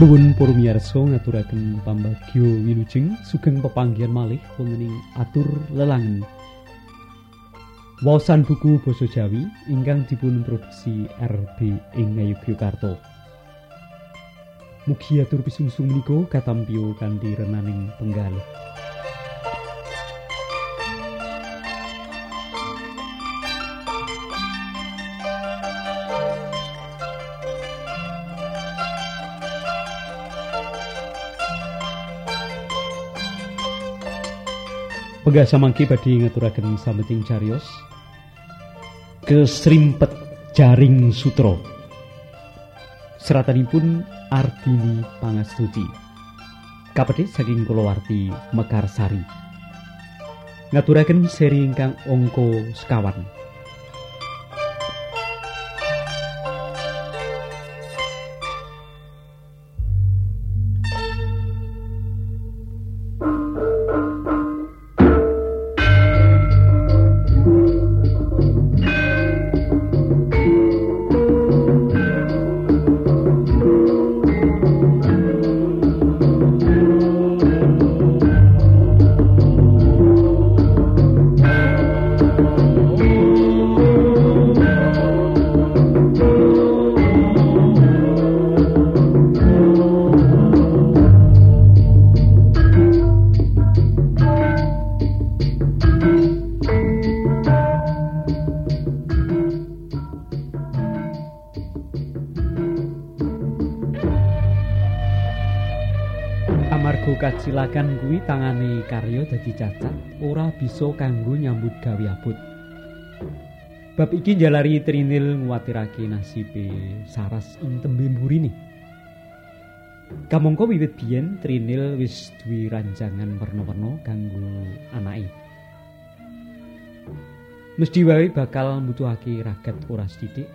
Nuwun para miyarsa ngaturaken pambagyo wilujeng sugeng pepanggihan malih wonten ing atur lelangen. Waosan buku basa Jawi ingkang dipun produksi RB ing Ngayogyakarta. Mugi atur pisungsung menika katampyo kanthi renaning penggalih. Pegah samangki badhe ngaturaken sameting carios kesrimpet jaring sutra. Seratanipun Ardini Pangastuti. Kapedhe saking kulawarti Mekarsari. Ngaturaken seri ingkang angka sekawan kacilakan kuwi tangane karya dadi cacat ora bisa kanggo nyambut gawe abot. Bab iki njalari Trinil nguwatirake nasibe Saras ing tembe mburine. Kamangka wiwit biyen Trinil wis duwe ranjangan werna-werna kanggo anake. Mesti wae bakal mbutuhake ragat ora sithik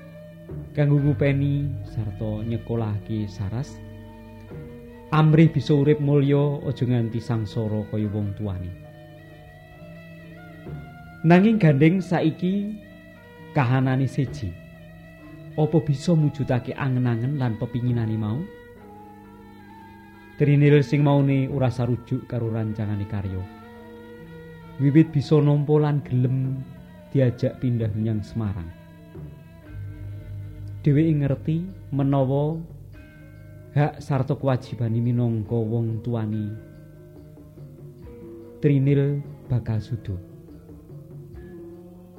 kanggo ngupeni sarta nyekolahake Saras amrih bisa urip mulya aja nganti sangsara kaya wong tuane. Nanging gandeng saiki kahanane siji. Apa bisa mujudake angen-angen lan pepinginane mau? Trinil sing maune ora sarujuk karo rancangane karya. Wiwit bisa nampa lan gelem diajak pindah menyang Semarang. Dheweke ngerti menawa hak sarta kewajibane minangka wong tuani Trinil bakal sudo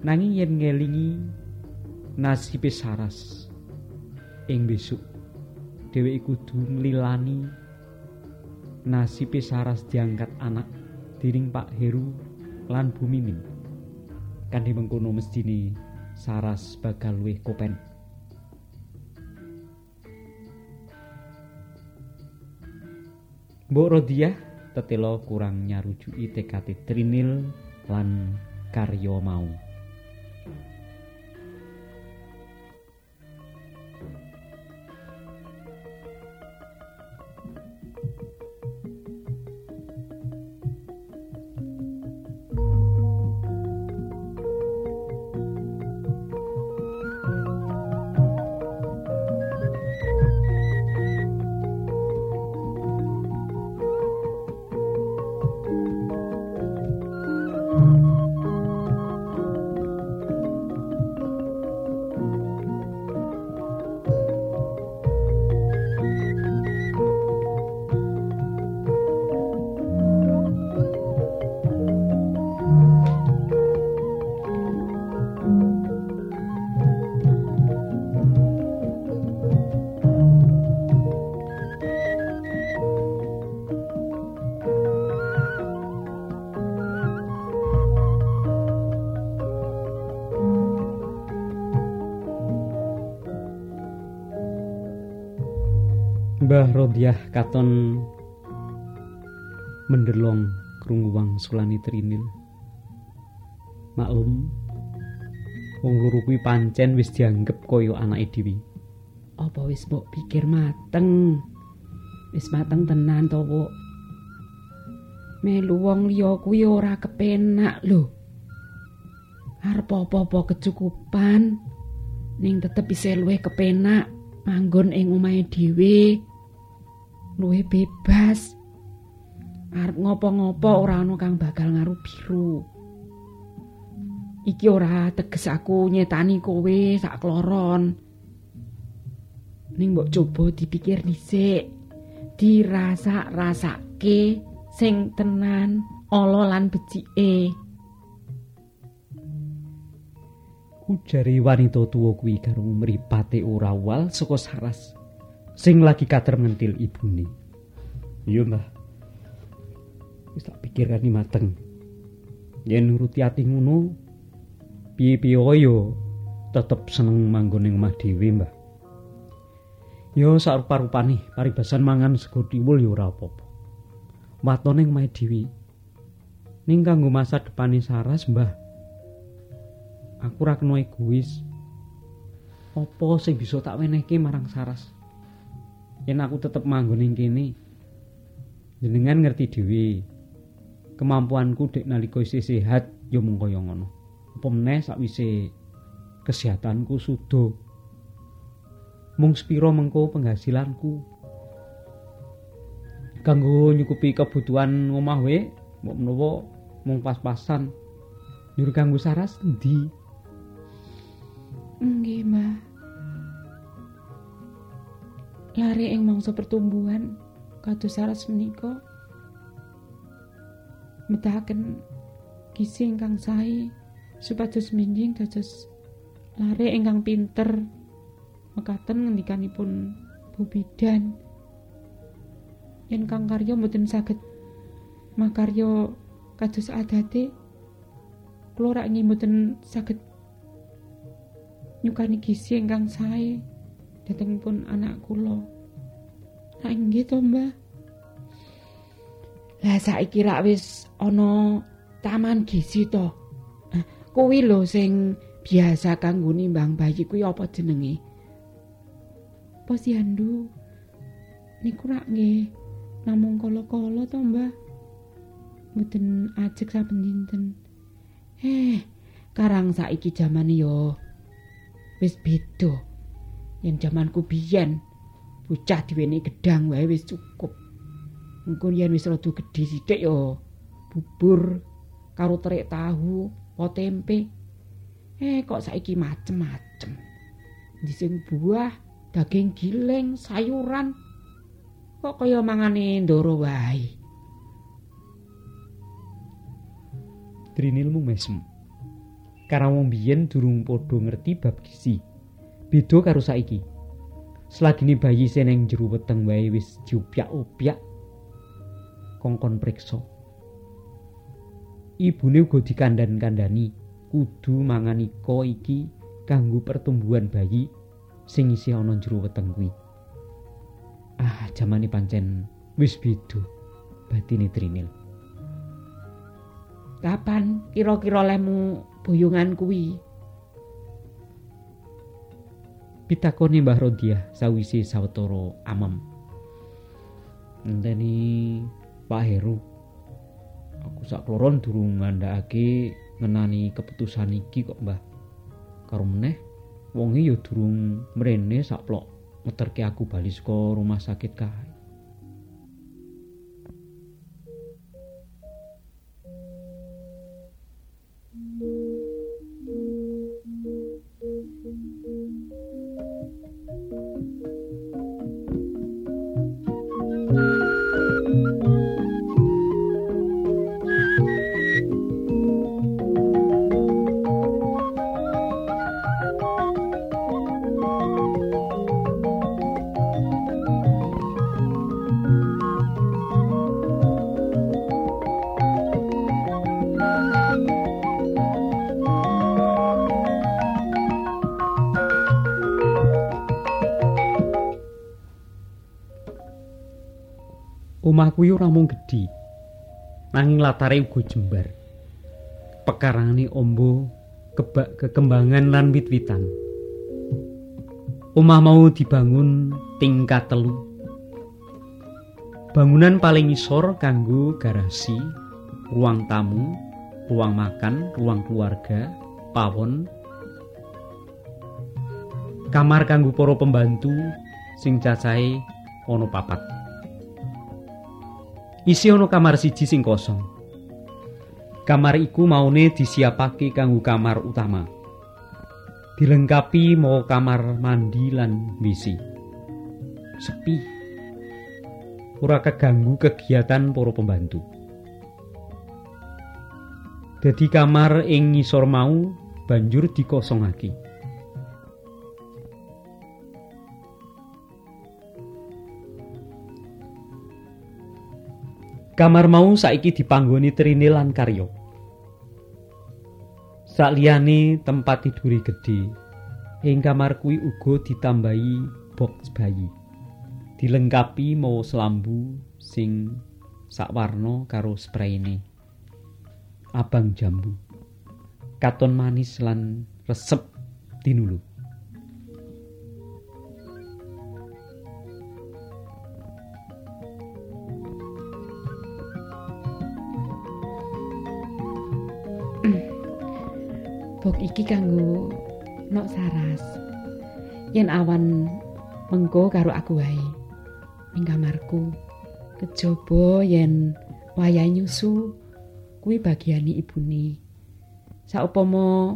nanging yen ngelingi nasibe Saras ing besok dheweke kudu nglilani nasibe Saras diangkat anak dening Pak Heru lan Bu Mimin kanthi mengkono mestine Saras bakal luwih kopen Mbok Rodiah tetelo kurang nyarujuki tekate Trinil lan karya mau. Mbah Rodiah katon mendelong krungu wangsulane Trinil. Maklum wong loro kuwi pancen wis dianggep kaya anake dhewe. Apa wis mbok pikir mateng? Wis mateng tenan to, Wuk? Melu wong liya kuwi ora kepenak lho. Arep apa-apa kecukupan ning tetep isih luwih kepenak manggon ing omahe dhewe. Luwih bebas. Arep ngopo-ngopo ora ana kang bakal ngaruh biru. Iki ora teges aku nyetani kowe sak kloron. Ning mbok coba dipikir dhisik. Dirasa-rasake sing tenan ala lan becike. Ujari wanita tuwa kuwi karo mripate ora wal saka saras sing lagi kater ngentil ibune. Iya, Mbah. Wis tak pikirkan mateng. Yen nuruti ati ngono, piye-piye yo tetep seneng manggon ning omah dhewe, Mbah. Yo sarupa-rupane paribasan mangan sego tiwul yo ora apa-apa. Watone omahe dhewe. Ning kanggo masa depane Saras, Mbah. aku ora kena egois. Apa sing bisa tak wenehke marang Saras? Yen aku tetep manggon ning kene. Jenengan ngerti dhewe. Kemampuanku dek nalika isih sehat ya mung kaya ngono. Apa meneh sakwise kesehatanku sudo. Mung spiro mengko penghasilanku. Kanggo nyukupi kebutuhan omah we, mbok menawa mung pas-pasan. Nyuruh kanggo Saras endi? Nggih, Mbah. Lare ing mangsa pertumbuhan kados saras menika metahaken gizi ingkang sae supados minjing dados lare ingkang pinter mekaten ngendikanipun Bu Bidan. Yen Kang Karya mboten saged makarya kados adate kula rak mboten saged nyukani gizi ingkang sae dhatengipun anak kula. Lah inggih to, Mbah. Lah saiki rak wis ana taman gizi to. Kuwi lho sing biasa kanggo nimbang bayi kuwi apa jenenge? Posyandu. Niku rak nggih namung kala-kala to, Mbah. Mboten ajek saben dinten. Eh, karang saiki jamane yo wis beda. Yen jamanku biyen bocah diweni gedang wae wis cukup. Engko yen wis rada gedhe sithik ya bubur karo terik tahu, po tempe. Eh kok saiki macem-macem. Dising buah, daging giling, sayuran. Kok kaya mangane ndoro wae. Trinilmu mesem. karena wong biyen durung padha ngerti bab gizi. Beda karo saiki. Selagine bayi seneng jero weteng wae wis diupyak-upyak kongkon priksa. Ibune uga dikandan-kandani kudu mangan iko iki kanggo pertumbuhan bayi sing isih ana jero weteng kuwi. Ah, jamane pancen wis beda batine Trinil. Kapan kira-kira lemu boyongan kuwi. Pitakoni Mbah Rodiah sawise sawetara amem. Ngenteni Pak Heru. Aku sak kloron durung ngandhakake ngenani keputusan iki kok, Mbah. Karo meneh wonge ya durung mrene sak ngeterke aku bali saka rumah sakit kae. Kuwi ora mung gedhi. Nanging latare uga jembar. Pekarangane ombo, kebak kekembangan lan wit-witan. Omah mau dibangun tingkat telu. Bangunan paling isor kanggo garasi, ruang tamu, ruang makan, ruang keluarga, pawon, kamar kanggo para pembantu sing cacahe ana papat. Isi ana kamar siji sing kosong. Kamar iku maune disiapake kanggo kamar utama. Dilengkapi mau kamar mandi lan WC. Sepi. Ora keganggu kegiatan para pembantu. Dadi kamar ing ngisor mau banjur dikosongake. Kamar mau saiki dipanggoni Trini lan Karyo. Sakliyane tempat tiduri gedhe, ing kamar kuwi uga ditambahi box bayi. Dilengkapi mau selambu sing sakwarna karo sprayne. Abang jambu. Katon manis lan resep tinulu. Bok iki kanggo nok saras. Yen awan mengko karo aku wae. Ning kamarku. Kejaba yen wayahe nyusu kuwi bagiane ibune. Saupama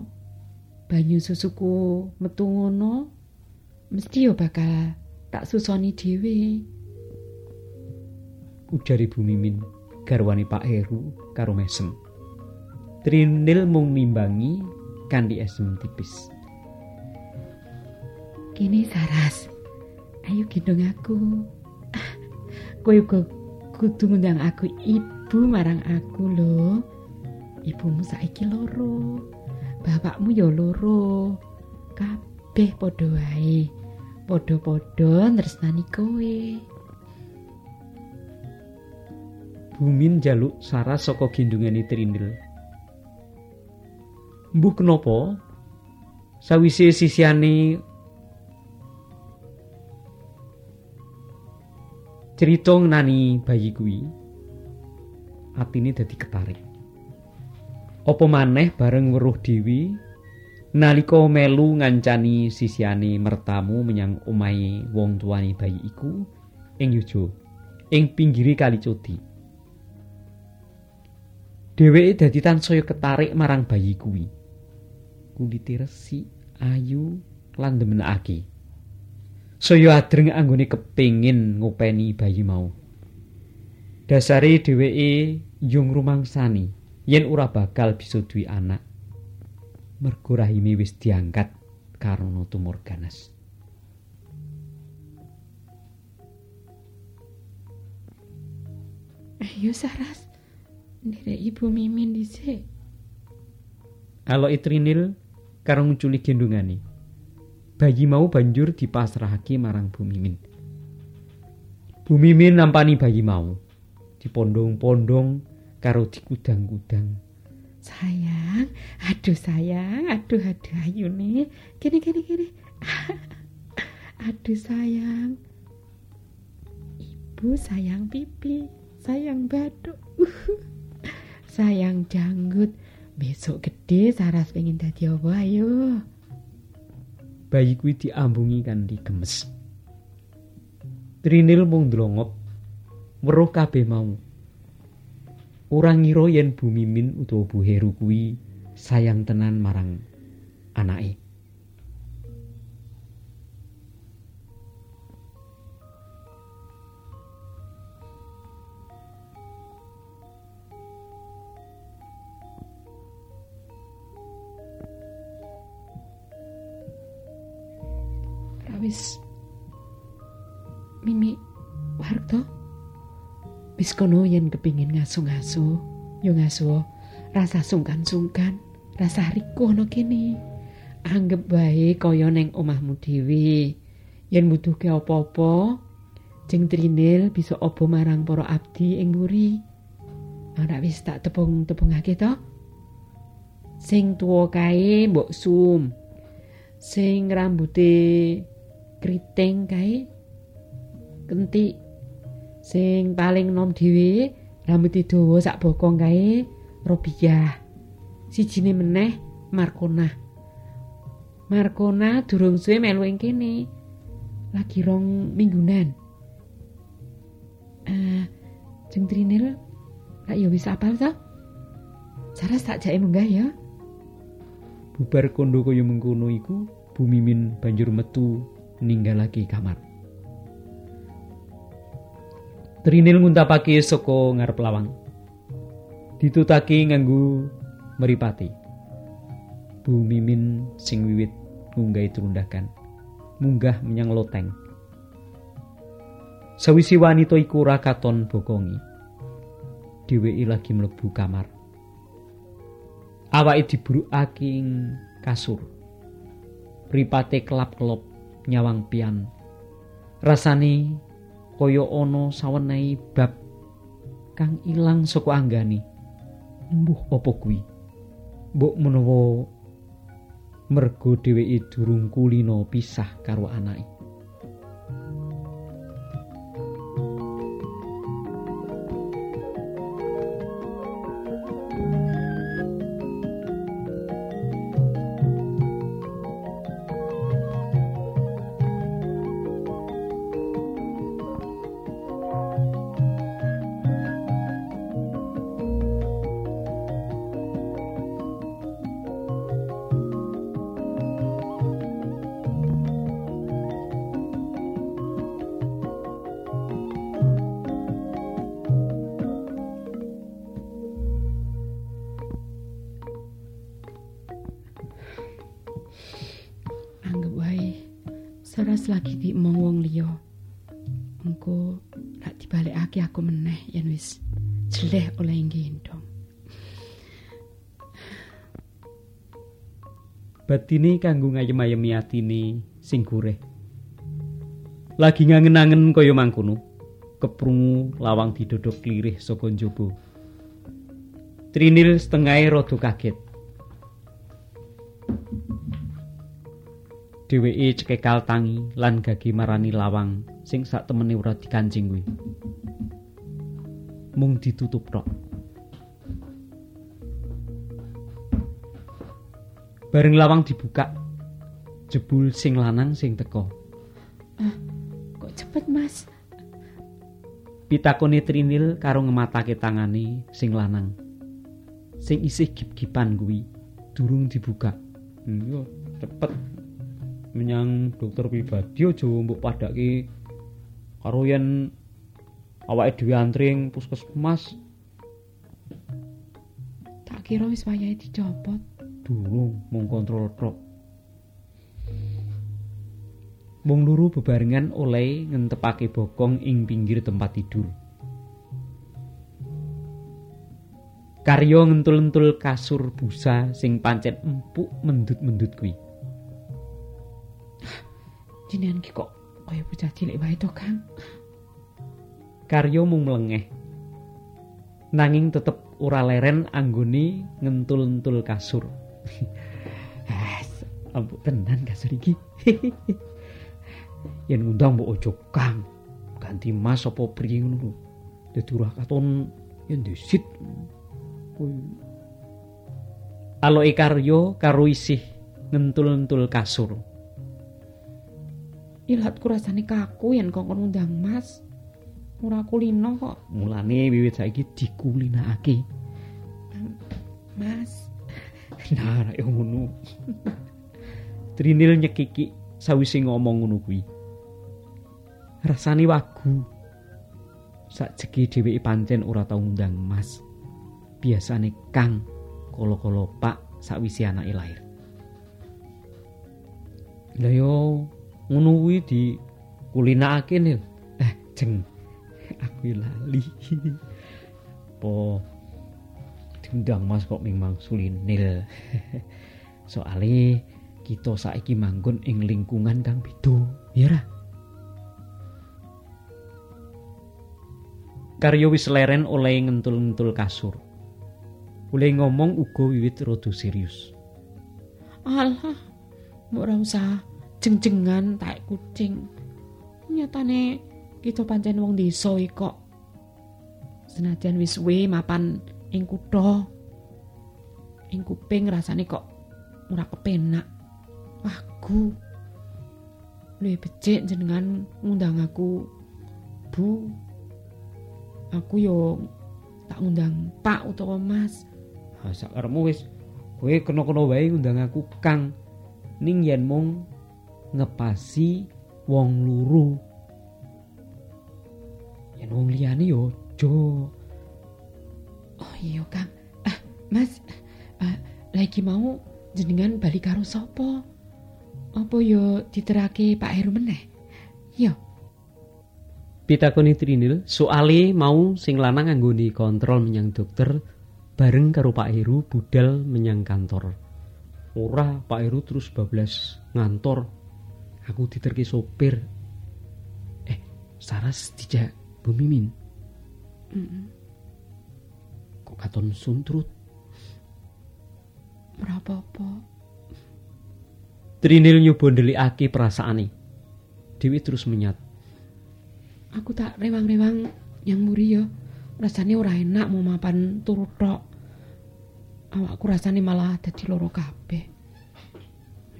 banyu susuku metu ngono, mesti yo bakal tak susoni dhewe. Ujar Ibu Mimin garwane Pak Heru karo Mesem. Trinil mung nimbangi kanthi esem tipis. Kini Saras. Ayo gendong aku. Ah, Kowe uga kudu ngundang aku ibu marang aku lho. Ibumu saiki loro. Bapakmu ya loro. Kabeh padha wae. Padha-padha tresnani kowe. Bumin jaluk saras saka gendongane Trinil. Mbuh kenapa? Sawise sisiane cerita ngenani bayi kuwi, atine dadi ketarik. Apa maneh bareng weruh Dewi nalika melu ngancani sisiane mertamu menyang omahe wong tuane bayi iku ing Yojo, ing pinggiri kali Codi. Dheweke dadi tansaya ketarik marang bayi kuwi. Kulite resik, ayu lan demenake. Saya adreng anggone kepingin ngopeni bayi mau. Dasare dheweke yung rumangsani yen ora bakal bisa duwe anak. Mergo rahime wis diangkat karena tumor ganas. Ayo Saras. Nderek Ibu Mimin dhisik. Alo Itrinil karo nguculi gendongane. Bayi mau banjur dipasrahake marang Bu Mimin. Bu Mimin nampani bayi mau. Dipondong-pondong karo dikudang-kudang. Sayang, aduh sayang, aduh aduh ayo nih. Kene kene kene. aduh sayang. Ibu sayang pipi, sayang baduk. sayang janggut. Besok gede Saras pengen dadi apa ayo. Bayi kuwi diambungi kanthi gemes. Trinil mung ndlongop weruh kabeh mau. Ora ngira yen Bu Mimin utawa Bu Heru kuwi sayang tenan marang anake. Wis Mimi Warto? Wis kono yen kepingin ngaso-ngaso yo ngaso rasa sungkan-sungkan rasa riku ana kene. Anggap bae kaya ning omahmu dhewe. Yen butuhke apa-apa jeng trinil bisa obo marang para abdi ing muri ora wis tak tepung-tepungake to. Sing tuwa kae mbok sum. Sing rambuté kriting kae kentik. Sing paling nom dhewe rambut dawa sak bokong kae Robiah sijine meneh Markona. Markona durung suwe melu ing kene. Lagi rong minggunan. Eh Jeng Trinil, lak ya wis apal to? Saras tak jake munggah ya. Bubar kondo kaya mengkono iku, Bu Mimin banjur metu ninggalake kamar. Trinil nguntapake saka ngarep lawang. Ditutake nganggo meripati. Bu Mimin sing wiwit ngunggahi trundakan. Munggah menyang loteng. Sawisi wanita iku ora katon bokongi. Dheweke lagi mlebu kamar. Awake diburukake ing kasur. Ripate kelap-kelop nyawang pian. Rasane kaya ana sawenehi bab kang ilang saka anggane. Mbuh apa kuwi? Mbok menawa mergo dheweke durung kulino pisah karo anake. Lagi diemong wong liya. Engko lak dibalekake aku meneh yen wis jeleh oleh gendong. batine kanggo ngayem-ayemi atine sing gurih. Lagi ngangen-angen kaya mangkono, keprungu lawang didodok klirih saka njaba. Trinil setengahe rada kaget. Dheweke cekekal tangi lan gage marani lawang sing sak temene ora dikancing kuwi. Mung ditutup tok. Bareng lawang dibuka, jebul sing lanang sing teka. Kok cepet, Mas? Pitakone Trinil karo ngematake tangane sing lanang. Sing isih gip-gipan kuwi durung dibuka. Iya, cepet. Menyang dokter pribadi aja mbok padake karo yen awake dhewe antri ing puskesmas Tak kira wis wayahe dicopot. durung mung kontrol tok. Wong loro bebarengan oleh ngentepake bokong ing pinggir tempat tidur. Karyo ngentul-entul kasur busa sing pancen empuk mendut-mendut kuwi. Jenengan ki kok kaya bocah cilik wae to, Kang? Karyo mung mlengeh. Nanging tetep ora leren anggone ngentul-entul kasur. Ah, empuk tenan kasur iki. Yen ngundang mbok ojo Kang. Ganti Mas apa priye ngono lho. Dadi ora katon yen disit. Aloke Karyo karo isih ngentul-entul kasur. Ilatku rasane kaku yen kok ngundang Mas. Ora kulino kok, Mulane wiwit saiki dikulinakake. Mas. Nah, nek ngono. Trinil nyekiki sawise ngomong ngono kuwi. Rasane wagu. Sakjeki dheweke pancen ora tau ngundang Mas. Biasane Kang kala-kala Pak sakwise anake lair. Lah yo ngono kuwi di kulinakake nil. Eh, jeng. Aku lali. Po diundang Mas kok memang sulinil. Soale kita saiki manggon ing lingkungan kang beda, ya ra? Karyo wis leren oleh ngentul-ngentul kasur. Oleh ngomong uga wiwit rada serius. Alah, mbok usah jeng-jengan taek kucing. Nyatane kita pancen wong desa kok. Senajan wis suwe mapan ing kutha. Ing kuping rasane kok ora kepenak. Wagu. Luwih becik jenengan ngundang aku Bu. aku yo tak undang Pak utawa Mas. Ha sakaremu wis kowe kena-kena wae ngundang aku Kang. Ning yen mung ngepasi wong luru. Yen wong liyane yo aja. Oh iya Kang. Ah, Mas, ah, lagi mau jenengan balik karo sapa? Apa yo diterake Pak Heru meneh? Yo. Pitakoni Trinil, soale mau sing lanang anggone kontrol menyang dokter bareng karo Pak Heru budal menyang kantor. Ora, Pak Heru terus bablas ngantor. Aku diterke sopir. Eh, Saras dijak Bu Mimin. Mm Kok katon suntrut? Ora apa-apa. Trinil nyoba ndelikake perasaane. Dewi terus menyat. Aku tak rewang-rewang yang muri yo. Rasane ora enak mau mapan turu tok. Awakku rasane malah dadi loro kabeh.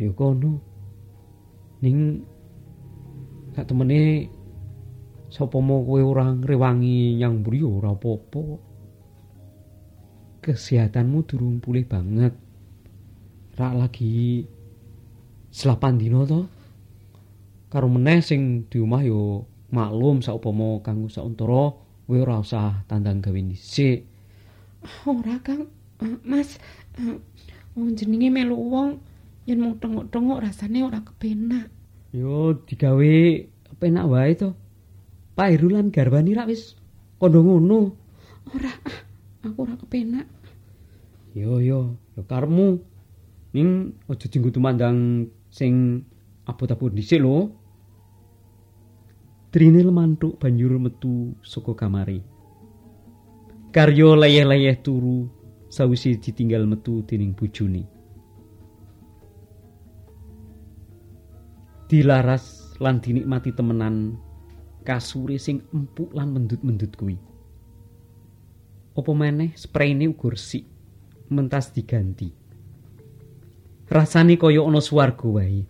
Ya kono. Ning sak temene sapa mau kowe ora ngrewangi nyang mburi ora apa-apa. Kesehatanmu durung pulih banget. Rak lagi selapan dino to. Karo meneh sing di omah yo maklum saupama kanggo sauntara kowe ora usah tandang gawe dhisik. Ora Kang. Eh, Mas, eh, wong jenenge melu wong yen mung tengok-tengok rasane ora kepenak. Yo digawe penak wae to. Pak lan garwani rak wis kondo ngono. Ora, aku ora kepenak. Yo yo, yo karmu. Ning aja dinggo tumandang sing abot-abot dhisik lho. Trinil mantuk banjur metu saka kamare. Karyo leyeh-leyeh turu sawise ditinggal metu dening bojone. Dilaras lan dinikmati temenan kasure sing empuk lan mendut-mendut kuwi. Apa meneh sprayne uga resik mentas diganti. Rasane kaya ana swarga wae.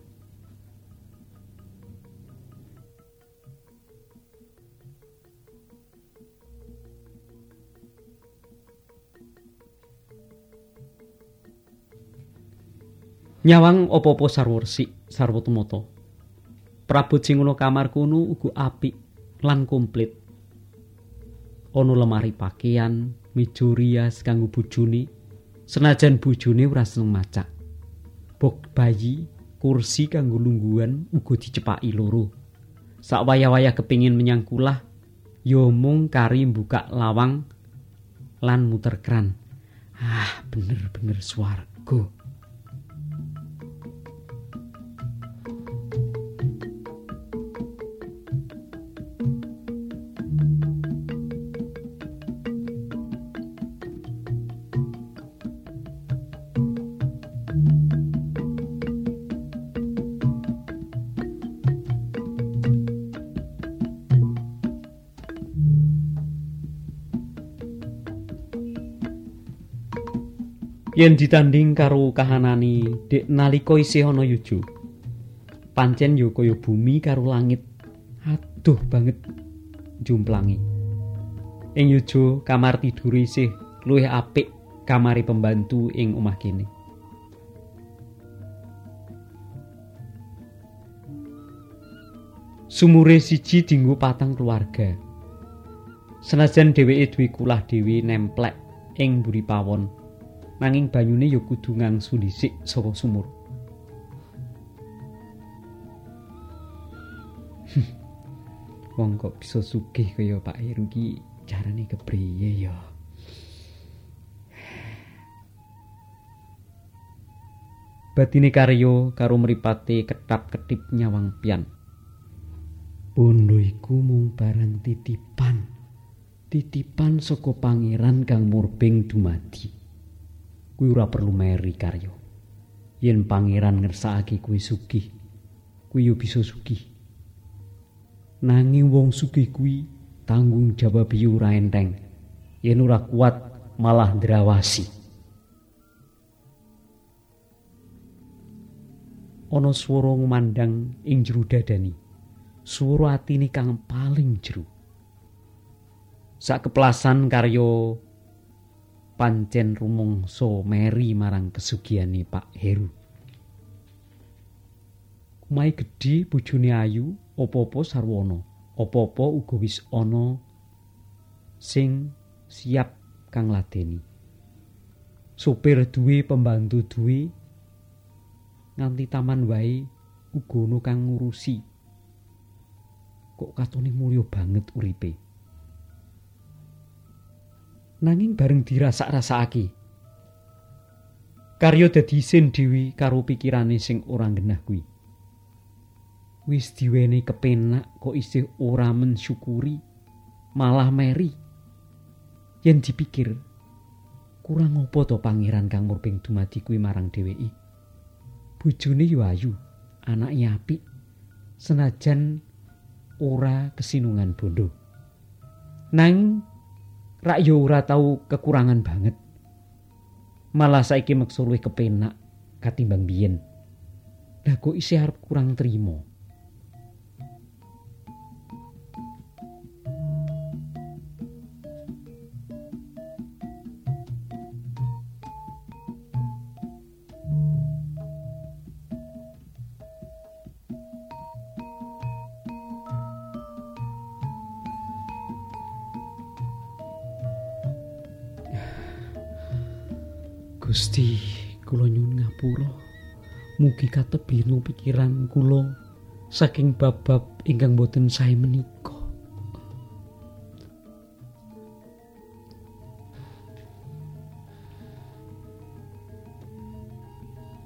Nyawang apa-apa sarwa resik, sarwa tumata. Prabot sing ana kamar kono uga apik lan komplit. Ana lemari pakaian, meja rias kanggo bojone. Senajan bojone ora seneng macak. Bok bayi, kursi kanggo lungguhan uga dicepaki loro. Sak waya-waya kepingin menyang kulah, ya mung kari buka lawang lan muter kran. Ah, bener-bener swarga. Yen ditanding karo kahanane dek nalika isih ana yujo. Pancen ya kaya bumi karo langit. Aduh banget jumplangi. Ing yujo kamar tidur isih luwih apik kamari pembantu ing omah kene. Sumure siji dinggo patang keluarga. Senajan dheweke duwe kulah dhewe nemplek ing mburi pawon. Nanging banyune ya kudu ngangsu dhisik saka sumur. Wong kok bisa sugih kaya Pak Heru ki carane kepriye ya? Batine karyo karo mripate ketap-ketip nyawang pian. Bondo iku mung barang titipan. Titipan saka pangeran kang murbing dumadi. Kuwi ora perlu meri karya. Yen pangeran ngersakake kuwi sugih, kuwi yo bisa sugih. Nanging wong sugih kuwi tanggung jawab ora enteng. Yen ora kuat malah ndrawasi. Ana swara ngumandang ing jero dadani. Swara atine kang paling jero. sakeplasan karya pancen rumangsa meri marang kesugiyane Pak Heru. Kumai gedhi bojone ayu, apa-apa sarwana, apa-apa uga wis ana sing siap kang ladeni. Supir duwe pembantu duwe nganti taman wae uga kang ngurusi. Kok katone mulya banget uripe. Nanging bareng dirasak-rasakake. Karya dadi isin dewi karo pikirane sing ora genah kuwi. wis diweni kepenak kok isih ora mensyukuri malah meri yen dipikir kurang apa to pangeran kang murbing dumadi kuwi marang dheweki bojone yo ayu anake apik senajan ora kesinungan bondo nang rak yo ora tau kekurangan banget. Malah saiki meksa luwih kepenak katimbang biyen. Lah kok isih arep kurang terima Gusti, kula nyuwun ngapura. Mugi katebih pikiran kula saking bab-bab ingkang boten sae menika.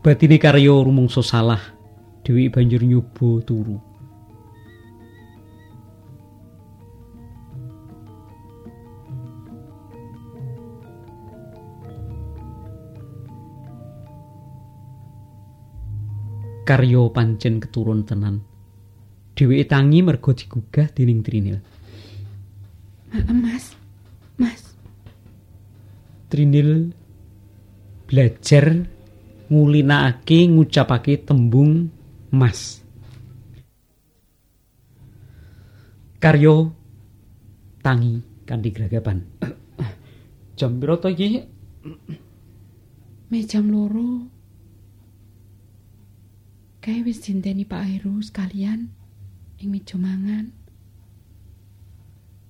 Batine karya rumangsa salah, Dewi banjur nyoba turu. Karya pancen keturun tenan. Dheweke tangi mergo digugah dening Trinil. Mas, Mas. Trinil belajar ngulinakake ngucapake tembung Mas. Karyo tangi kanthi gragapan. Jam pira to iki? Jam loro. Kae wis dinteni Pak Heru sekalian ing meja mangan.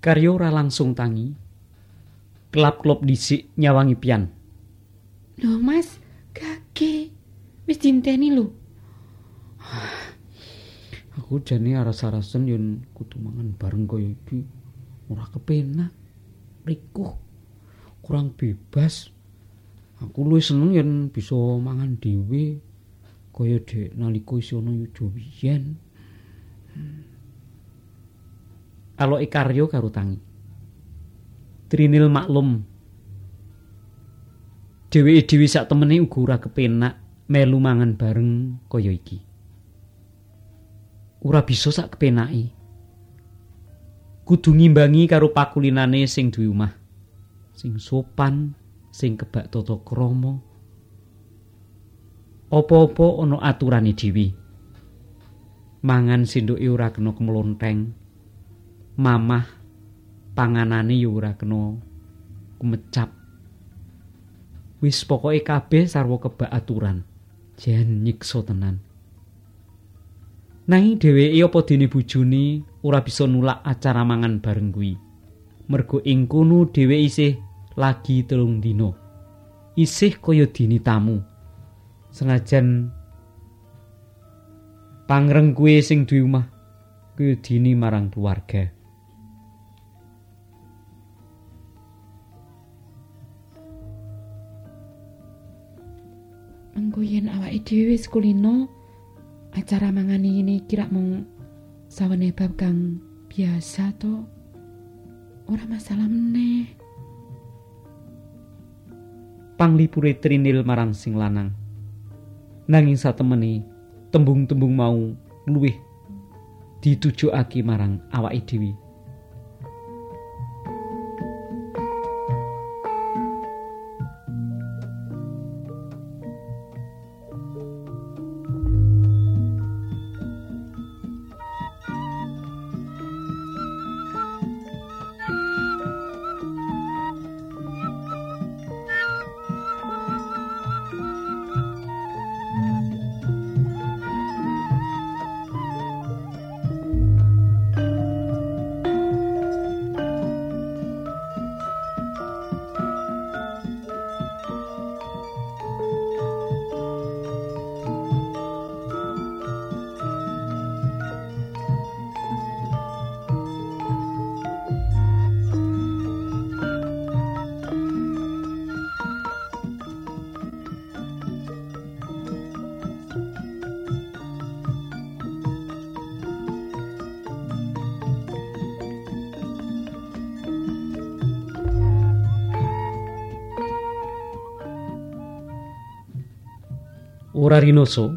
Karyo ora langsung tangi. Kelap-kelop dhisik nyawangi pian. Loh Mas, kake wis dinteni lho. Aku jane aras-arasen yen kudu mangan bareng kaya iki. Ora kepenak. Rikuh. Kurang bebas. Aku luwih seneng yen bisa mangan dhewe. Kaya dek nalika isih ana yuda biyen. Aloke karya karo tangi. Trinil maklum. Dheweke dhewe sak temene uga ora kepenak melu mangan bareng kaya iki. Ora bisa sak kepenake. Kudu ngimbangi karo pakulinane sing duwe omah. Sing sopan, sing kebak tata krama. Apa-apa ana aturane dhewe. Mangan sinduke ora kena kemlonteng. Mamah panganane ya ora kena kumecap. Wis pokoke kabeh sarwa kebak aturan. Jan nyiksa tenan. Nanging dheweke apa dene bojone ora bisa nulak acara mangan bareng kuwi. Mergo ing kono dhewe isih lagi telung dina. Isih kaya dini tamu. Senajan pangreng kuwe sing duwe omah kuwi dini marang keluarga. Engko yen awake dhewe wis kulino acara mangani ini kira mung sawene bab kang biasa to ora masalah meneh. Panglipure Trinil marang sing lanang nanging satemene tembung-tembung mau luwih ditujokake marang awake dhewe Ora rinoso.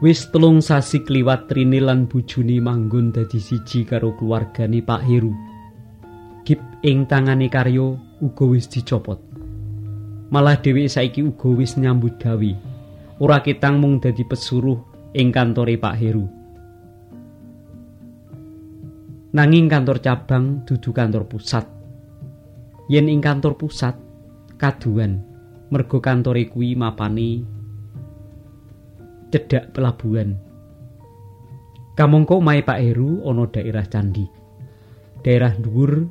Wis telung sasi kliwat Trini lan bojone manggon dadi siji karo keluargane Pak Heru. Gip ing tangane karyo uga wis dicopot. Malah dheweke saiki uga wis nyambut gawe. Ora ketang mung dadi pesuruh ing kantore Pak Heru. Nanging kantor cabang dudu kantor pusat. Yen ing kantor pusat kaduan mergo kantore kuwi mapane cedhak pelabuhan. Kamangka omahe Pak Heru ana daerah candi. Daerah dhuwur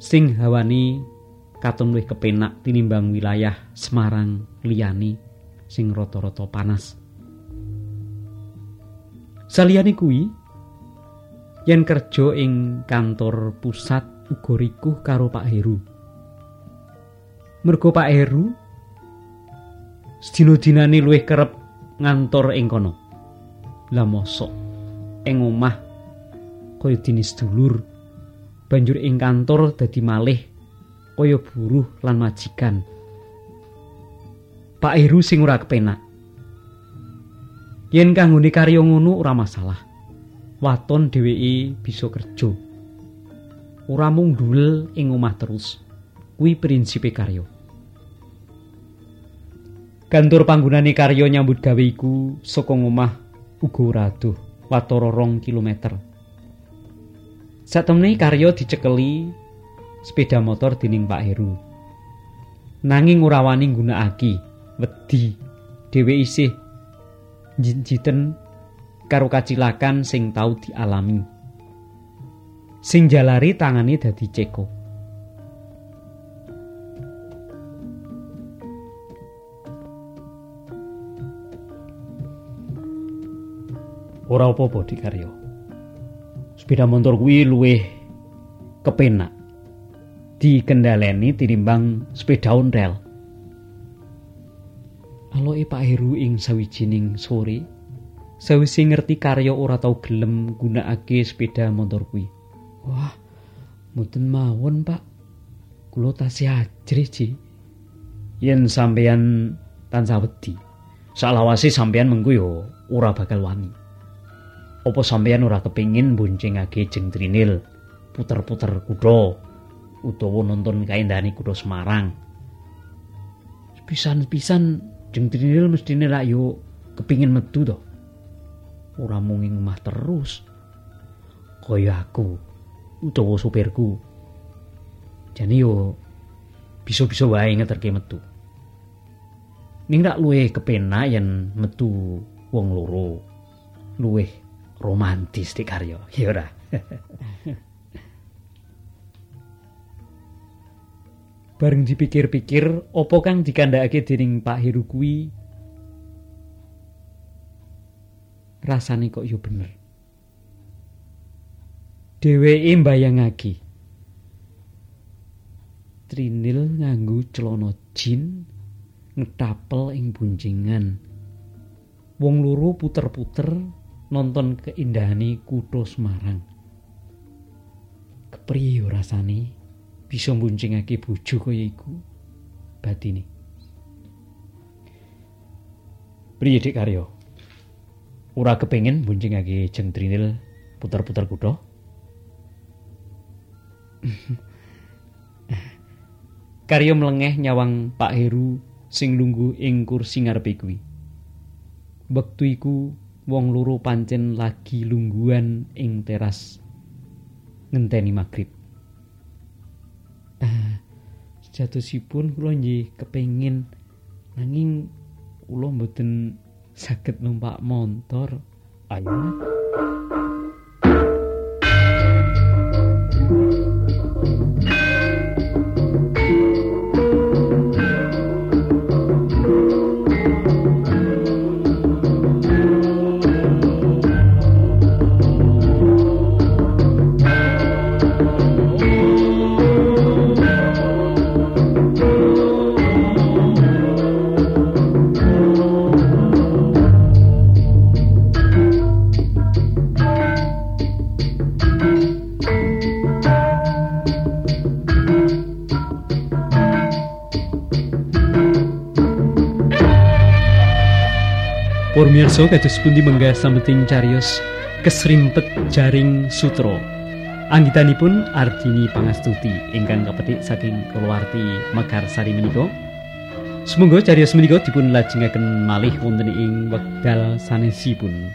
sing hawane katon luwih kepenak tinimbang wilayah Semarang liyane sing rata-rata panas. Saliyane kuwi yen kerja ing kantor pusat uga rikuh karo Pak Heru. Mergo Pak Heru sedina-dinane luwih kerep ngantor ing kono. Lah mosok ing omah kaya dinis dulur banjur ing kantor dadi malih kaya buruh lan majikan. Pak Heru sing ora kepenak. Yen kanggone karya ngono ora masalah. Waton dheweke bisa kerja. Ora mung ndul ing omah terus. Kuwi prinsipe karya. Kantor panggunane karya nyambut gawe iku saka omah uga ora adoh, watara rong kilometer. Satemene karya dicekeli sepeda motor dening Pak Heru. Nanging ora wani nggunakake, wedi dhewe isih njiten karo kacilakan sing tau dialami. Sing jalari tangane dadi ceko. Ora apa-apa dikarya. Sepeda motor kuwi luwih kepenak dikendhaleni tinimbang sepeda ontel. Aloe Pak Heru ing sawijining sore sawise ngerti karya ora tau gelem gunakake sepeda motor kuwi. Wah, mboten mawon, Pak. Kula tasih ajrih, Ji. Yen sampeyan tansah wedi, salawase sampeyan mengko yo ora bakal wani. Apa sampeyan ora kepingin boncengake jeng Trinil puter-puter kuda utawa nonton kaendhane kuda Semarang? Pisan-pisan jeng Trinil mestine lak yo kepingin metu to. Ora mung ing omah terus. Kaya aku utawa supirku. Jane yo bisa-bisa wae ngeterke metu. Ning rak luwih kepenak yen metu wong loro. Luwih romantis di karya, ya ora. Bareng dipikir-pikir, apa kang dikandhakake dening Pak Heru kuwi rasane kok yo bener. Dheweke mbayangake Trinil nganggo celana jin ngetapel ing buncingan. Wong loro puter-puter nonton keindahane kutha Semarang. Kepriye rasane bisa mbuncingake bojo kaya iku batine. Priye Dik Karyo? Ora kepengin mbuncingake Jeng Trinil puter-puter kutha? Karyo mlengeh nyawang Pak Heru sing lungguh ing kursi ngarepe kuwi. Wektu iku wong loro pancen lagi lungguhan ing teras ngenteni magrib. Ah, sejatosipun kula nggih kepengin nanging kula mboten saged numpak montor. Ayo. Purmirsa kados pundi menggah sambeting cariyos kesrimpet jaring sutra. Anggitanipun Ardini Pangastuti ingkang kapetik saking kulawarti Mekarsari menika. Semoga cariyos menika dipun lajengaken malih wonten ing wekdal sanesipun.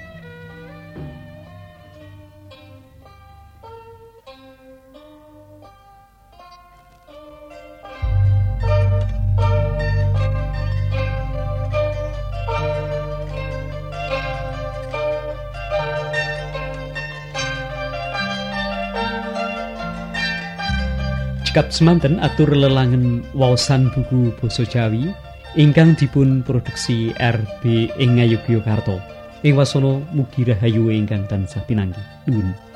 Cekap semanten atur lelangen waosan buku basa Jawi ingkang dipun produksi RB ing Ngayogyakarta. Ing wasana mugi rahayu ingkang tansah pinanggih. Nuwun.